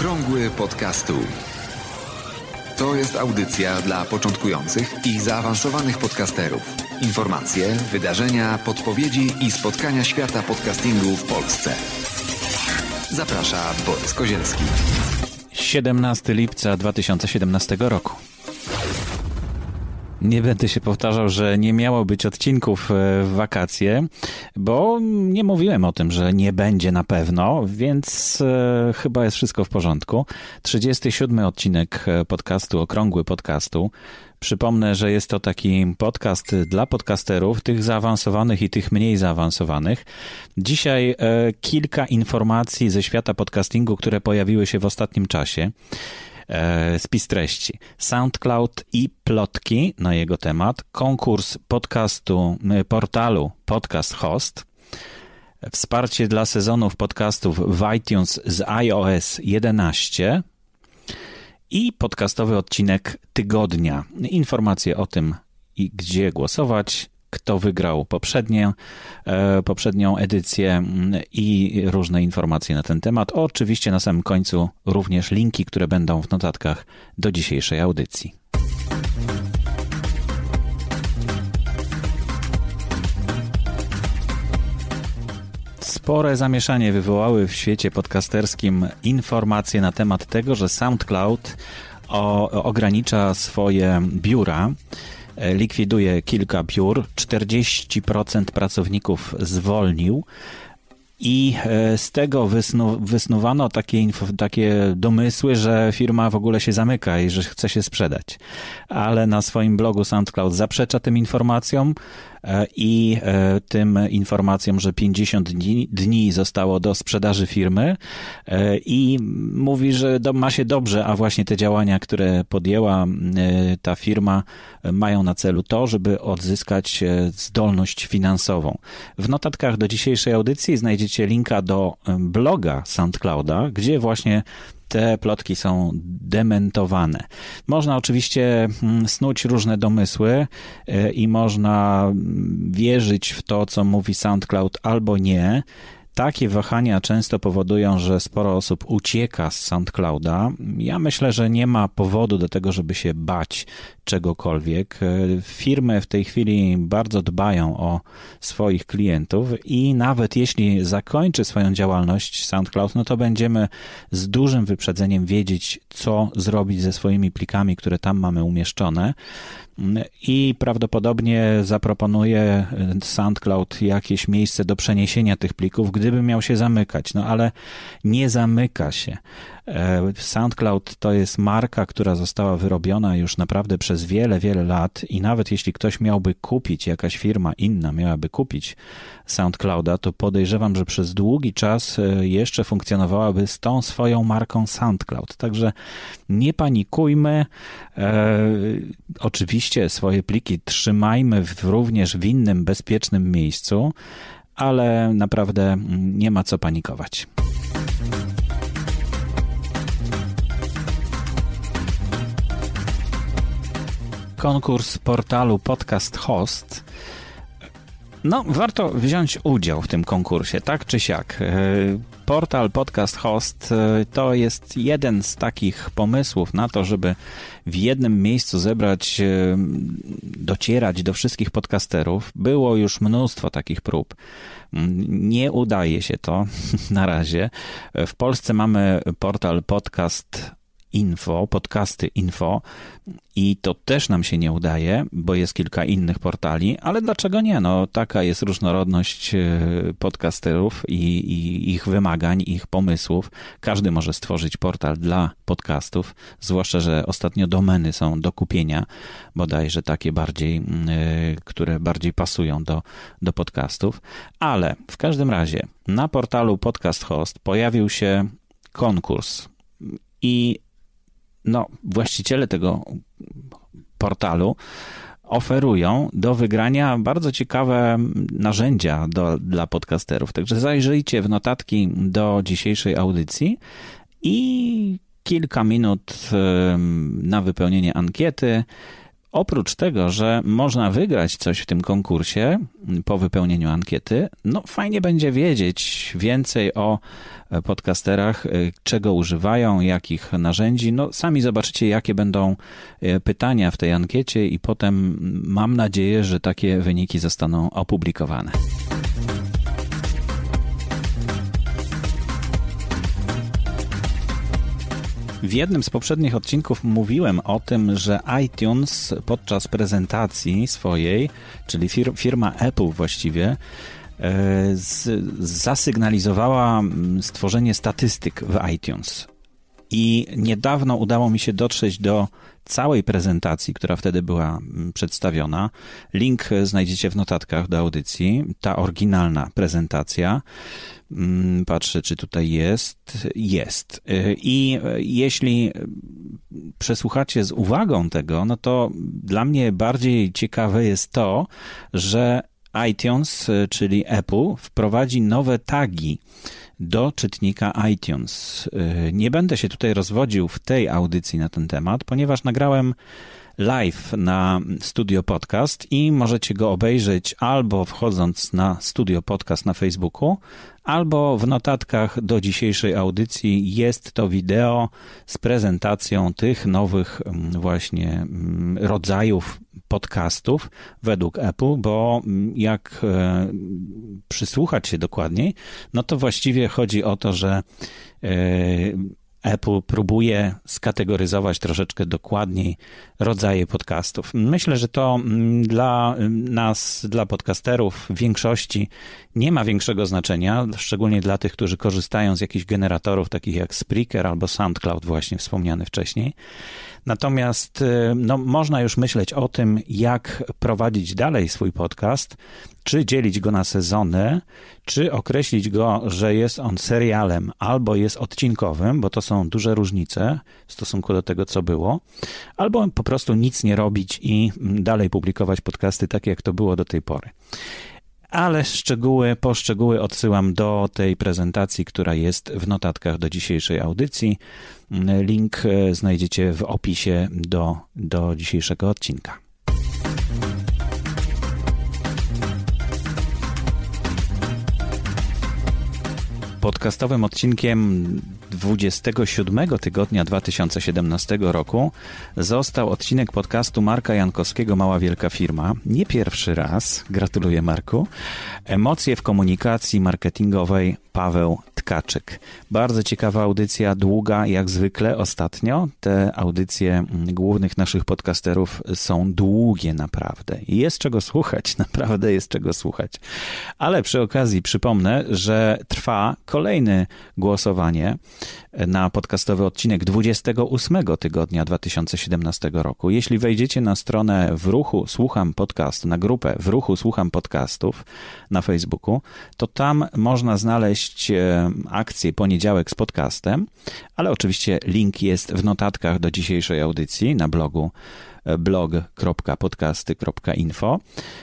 Okrągły podcastu. To jest audycja dla początkujących i zaawansowanych podcasterów. Informacje, wydarzenia, podpowiedzi i spotkania świata podcastingu w Polsce. Zaprasza Borys Kozielski. 17 lipca 2017 roku. Nie będę się powtarzał, że nie miało być odcinków e, w wakacje, bo nie mówiłem o tym, że nie będzie na pewno, więc e, chyba jest wszystko w porządku. 37 odcinek e, podcastu, okrągły podcastu. Przypomnę, że jest to taki podcast dla podcasterów, tych zaawansowanych i tych mniej zaawansowanych. Dzisiaj kilka informacji ze świata podcastingu, które pojawiły się w ostatnim czasie. E, spis treści. SoundCloud i plotki na jego temat, konkurs podcastu, portalu Podcast Host, wsparcie dla sezonów podcastów w iTunes z iOS 11 i podcastowy odcinek tygodnia. Informacje o tym i gdzie głosować kto wygrał poprzednie, e, poprzednią edycję mm, i różne informacje na ten temat. Oczywiście na samym końcu również linki, które będą w notatkach do dzisiejszej audycji. Spore zamieszanie wywołały w świecie podcasterskim informacje na temat tego, że SoundCloud o, ogranicza swoje biura likwiduje kilka biur, 40% pracowników zwolnił. I e, z tego wysnu, wysnuwano takie, takie domysły, że firma w ogóle się zamyka i że chce się sprzedać. Ale na swoim blogu SoundCloud zaprzecza tym informacjom. E, i e, tym informacjom, że 50 dni, dni zostało do sprzedaży firmy e, i mówi, że ma się dobrze, a właśnie te działania, które podjęła ta firma, mają na celu to, żeby odzyskać zdolność finansową. W notatkach do dzisiejszej audycji znajdziecie linka do bloga SoundClouda, gdzie właśnie te plotki są dementowane. Można oczywiście mm, snuć różne domysły e, i można mm, wierzyć w to, co mówi SoundCloud albo nie. Takie wahania często powodują, że sporo osób ucieka z SoundClouda. Ja myślę, że nie ma powodu do tego, żeby się bać czegokolwiek. Firmy w tej chwili bardzo dbają o swoich klientów i nawet jeśli zakończy swoją działalność SoundCloud, no to będziemy z dużym wyprzedzeniem wiedzieć, co zrobić ze swoimi plikami, które tam mamy umieszczone i prawdopodobnie zaproponuje SoundCloud jakieś miejsce do przeniesienia tych plików, gdyby miał się zamykać. No ale nie zamyka się. E, SoundCloud to jest marka, która została wyrobiona już naprawdę przez wiele, wiele lat i nawet jeśli ktoś miałby kupić, jakaś firma inna miałaby kupić SoundClouda, to podejrzewam, że przez długi czas e, jeszcze funkcjonowałaby z tą swoją marką SoundCloud. Także nie panikujmy. E, oczywiście swoje pliki trzymajmy w, również w innym bezpiecznym miejscu, ale naprawdę nie ma co panikować. konkurs portalu Podcast Host. No, warto wziąć udział w tym konkursie, tak czy siak. Portal Podcast Host e, to jest jeden z takich pomysłów na to, żeby w jednym miejscu zebrać, e, docierać do wszystkich podcasterów. Było już mnóstwo takich prób. Nie udaje się to na razie. W Polsce mamy portal podcast info, podcasty info i to też nam się nie udaje, bo jest kilka innych portali, ale dlaczego nie? No, taka jest różnorodność e, podcasterów i, i ich wymagań, ich pomysłów. Każdy może stworzyć portal dla podcastów, zwłaszcza, że ostatnio domeny są do kupienia, bodajże takie bardziej, e, które bardziej pasują do, do podcastów, ale w każdym razie na portalu Podcast Host pojawił się konkurs i no, właściciele tego portalu oferują do wygrania bardzo ciekawe narzędzia do, dla podcasterów. Także zajrzyjcie w notatki do dzisiejszej audycji i kilka minut na wypełnienie ankiety oprócz tego, że można wygrać coś w tym konkursie po wypełnieniu ankiety, no fajnie będzie wiedzieć więcej o podcasterach, czego używają, jakich narzędzi. No sami zobaczycie, jakie będą pytania w tej ankiecie i potem mam nadzieję, że takie wyniki zostaną opublikowane. W jednym z poprzednich odcinków mówiłem o tym, że iTunes podczas prezentacji swojej, czyli fir firma Apple właściwie, e, z, zasygnalizowała mm, stworzenie statystyk w iTunes. I niedawno udało mi się dotrzeć do całej prezentacji, która wtedy była przedstawiona. Link znajdziecie w notatkach do audycji. Ta oryginalna prezentacja. Mm, patrzę, czy tutaj jest. Jest. Y, I jeśli przesłuchacie z uwagą tego, no to dla mnie bardziej ciekawe jest to, że iTunes, czyli Apple, wprowadzi nowe tagi do czytnika iTunes. Y, nie będę się tutaj rozwodził w tej audycji na ten temat, ponieważ nagrałem live na Studio Podcast i możecie go obejrzeć albo wchodząc na Studio Podcast na Facebooku, albo w notatkach do dzisiejszej audycji jest to wideo z prezentacją tych nowych mm, właśnie mm, rodzajów podcastów według Apple, bo mm, jak e, przysłuchać się dokładniej, no to właściwie chodzi o to, że e, Apple próbuje skategoryzować troszeczkę dokładniej rodzaje podcastów. Myślę, że to mm, dla nas, dla podcasterów w większości nie ma większego znaczenia, szczególnie dla tych, którzy korzystają z jakichś generatorów takich jak Spreaker albo SoundCloud właśnie wspomniany wcześniej. Natomiast y, no, można już myśleć o tym, jak prowadzić dalej swój podcast, czy dzielić go na sezony, czy określić go, że jest on serialem albo jest odcinkowym, bo to są duże różnice w stosunku do tego, co było, albo po prostu nic nie robić i dalej publikować podcasty tak, jak to było do tej pory ale szczegóły, poszczegóły odsyłam do tej prezentacji, która jest w notatkach do dzisiejszej audycji. Link e, znajdziecie w opisie do, do dzisiejszego odcinka. Podcastowym odcinkiem 27 tygodnia 2017 roku został odcinek podcastu Marka Jankowskiego Mała Wielka Firma. Nie pierwszy raz, gratuluję Marku. Emocje w komunikacji marketingowej Paweł Tkaczyk. Bardzo ciekawa audycja, długa jak zwykle ostatnio. Te audycje głównych naszych podcasterów są długie naprawdę. Jest czego słuchać, naprawdę jest czego słuchać. Ale przy okazji przypomnę, że trwa kolejne głosowanie na podcastowy odcinek 28 tygodnia 2017 roku. Jeśli wejdziecie na stronę w ruchu Słucham Podcast, na grupę w ruchu Słucham Podcastów na Facebooku, to tam można znaleźć akcję Poniedziałek z podcastem, ale oczywiście link jest w notatkach do dzisiejszej audycji na blogu e, blog.podcasty.info.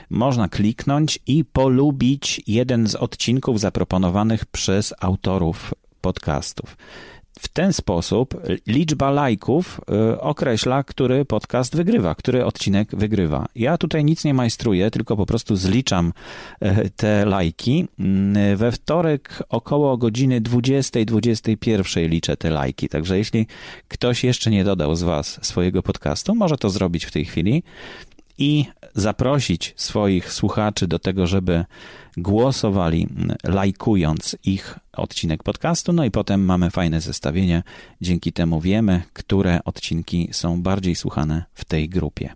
Można kliknąć i polubić jeden z odcinków zaproponowanych przez autorów podcastów. W ten sposób liczba lajków y, określa, który podcast wygrywa, który odcinek wygrywa. Ja tutaj nic nie majstruję, tylko po prostu zliczam y, te lajki. Mm, we wtorek około godziny 20-21 liczę te lajki. Także jeśli ktoś jeszcze nie dodał z Was swojego podcastu, może to zrobić w tej chwili i zaprosić swoich słuchaczy do tego, żeby głosowali, lajkując ich odcinek podcastu. No i potem mamy fajne zestawienie. Dzięki temu wiemy, które odcinki są bardziej słuchane w tej grupie.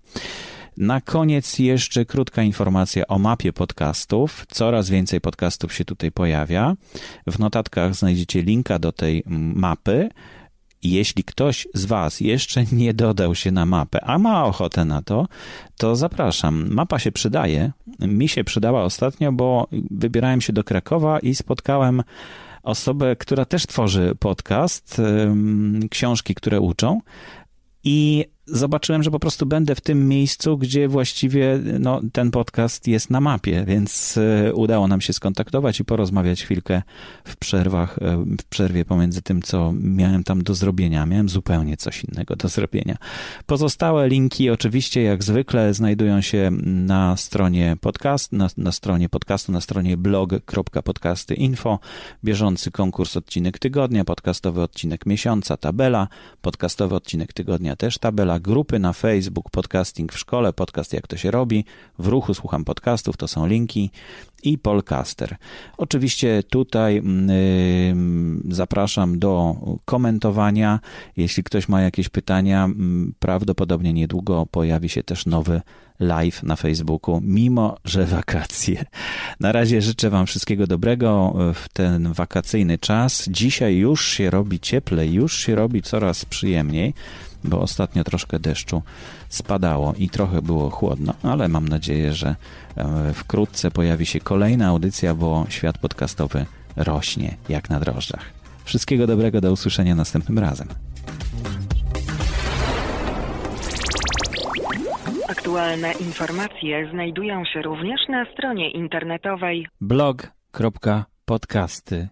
Na koniec jeszcze krótka informacja o mapie podcastów. Coraz więcej podcastów się tutaj pojawia. W notatkach znajdziecie linka do tej mapy. Jeśli ktoś z Was jeszcze nie dodał się na mapę, a ma ochotę na to, to zapraszam. Mapa się przydaje. Mi się przydała ostatnio, bo wybierałem się do Krakowa i spotkałem osobę, która też tworzy podcast, książki, które uczą. I zobaczyłem, że po prostu będę w tym miejscu, gdzie właściwie no, ten podcast jest na mapie, więc e, udało nam się skontaktować i porozmawiać chwilkę w przerwach, e, w przerwie pomiędzy tym, co miałem tam do zrobienia. Miałem zupełnie coś innego do zrobienia. Pozostałe linki oczywiście jak zwykle znajdują się na stronie podcast, na, na stronie podcastu, na stronie blog.podcasty.info, bieżący konkurs odcinek tygodnia, podcastowy odcinek miesiąca, tabela, podcastowy odcinek tygodnia też tabela, grupy na Facebook, podcasting w szkole, podcast jak to się robi, w ruchu słucham podcastów, to są linki i Polcaster. Oczywiście tutaj yy, zapraszam do komentowania. Jeśli ktoś ma jakieś pytania, yy, prawdopodobnie niedługo pojawi się też nowy live na Facebooku, mimo że wakacje. Na razie życzę Wam wszystkiego dobrego w ten wakacyjny czas. Dzisiaj już się robi cieplej, już się robi coraz przyjemniej bo ostatnio troszkę deszczu spadało i trochę było chłodno, ale mam nadzieję, że e, wkrótce pojawi się kolejna audycja, bo świat podcastowy rośnie jak na drożdżach. Wszystkiego dobrego, do usłyszenia następnym razem. Aktualne informacje znajdują się również na stronie internetowej blog.podcasty.info